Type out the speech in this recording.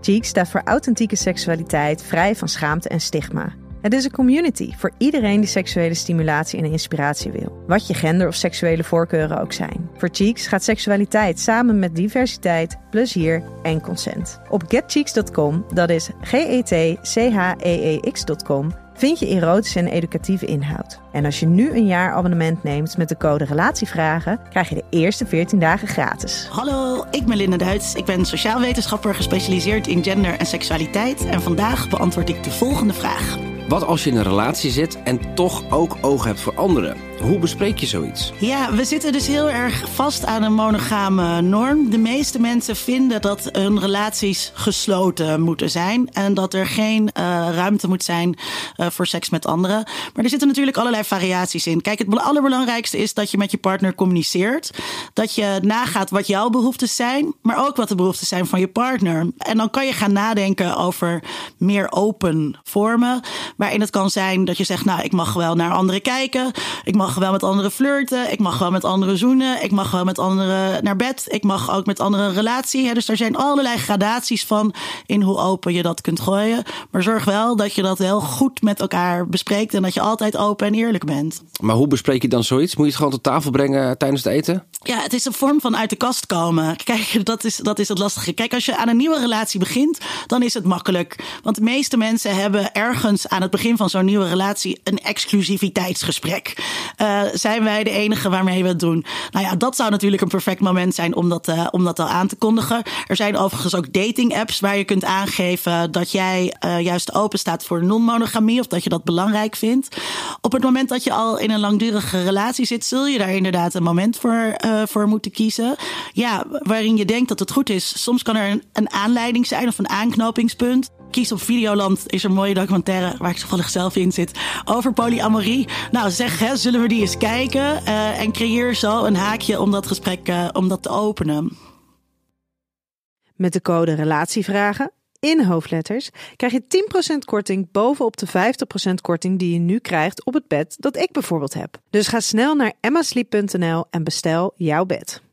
Cheeks staat voor authentieke seksualiteit, vrij van schaamte en stigma. Het is een community voor iedereen die seksuele stimulatie en inspiratie wil. Wat je gender of seksuele voorkeuren ook zijn. Voor Cheeks gaat seksualiteit samen met diversiteit, plezier en consent. Op getcheeks.com, dat is G-E-T-C-H-E-E-X.com, vind je erotische en educatieve inhoud. En als je nu een jaar abonnement neemt met de code Relatievragen, krijg je de eerste 14 dagen gratis. Hallo, ik ben Linda Duits. Ik ben sociaal wetenschapper gespecialiseerd in gender en seksualiteit. En vandaag beantwoord ik de volgende vraag. Wat als je in een relatie zit en toch ook oog hebt voor anderen? Hoe bespreek je zoiets? Ja, we zitten dus heel erg vast aan een monogame norm. De meeste mensen vinden dat hun relaties gesloten moeten zijn. En dat er geen uh, ruimte moet zijn uh, voor seks met anderen. Maar er zitten natuurlijk allerlei variaties in. Kijk, het allerbelangrijkste is dat je met je partner communiceert. Dat je nagaat wat jouw behoeftes zijn. Maar ook wat de behoeftes zijn van je partner. En dan kan je gaan nadenken over meer open vormen. Waarin het kan zijn dat je zegt, nou, ik mag wel naar anderen kijken. Ik mag wel met anderen flirten. Ik mag wel met anderen zoenen. Ik mag wel met anderen naar bed. Ik mag ook met anderen een relatie. Dus er zijn allerlei gradaties van in hoe open je dat kunt gooien. Maar zorg wel dat je dat wel goed met elkaar bespreekt. En dat je altijd open en eerlijk bent. Maar hoe bespreek je dan zoiets? Moet je het gewoon tot tafel brengen tijdens het eten? Ja, het is een vorm van uit de kast komen. Kijk, dat is, dat is het lastige. Kijk, als je aan een nieuwe relatie begint, dan is het makkelijk. Want de meeste mensen hebben ergens aan het begin van zo'n nieuwe relatie een exclusiviteitsgesprek. Uh, zijn wij de enige waarmee we het doen? Nou ja, dat zou natuurlijk een perfect moment zijn om dat, uh, om dat al aan te kondigen. Er zijn overigens ook dating apps waar je kunt aangeven dat jij uh, juist open staat voor non-monogamie of dat je dat belangrijk vindt. Op het moment dat je al in een langdurige relatie zit, zul je daar inderdaad een moment voor, voor moeten kiezen. Ja, waarin je denkt dat het goed is. Soms kan er een, een aanleiding zijn of een aanknopingspunt. Kies op Videoland is een mooie documentaire waar ik toevallig zelf in zit over polyamorie. Nou, zeg, hè, zullen we die eens kijken uh, en creëer zo een haakje om dat gesprek uh, om dat te openen. Met de code Relatievragen in hoofdletters krijg je 10% korting bovenop de 50% korting die je nu krijgt op het bed dat ik bijvoorbeeld heb. Dus ga snel naar emmasleep.nl en bestel jouw bed.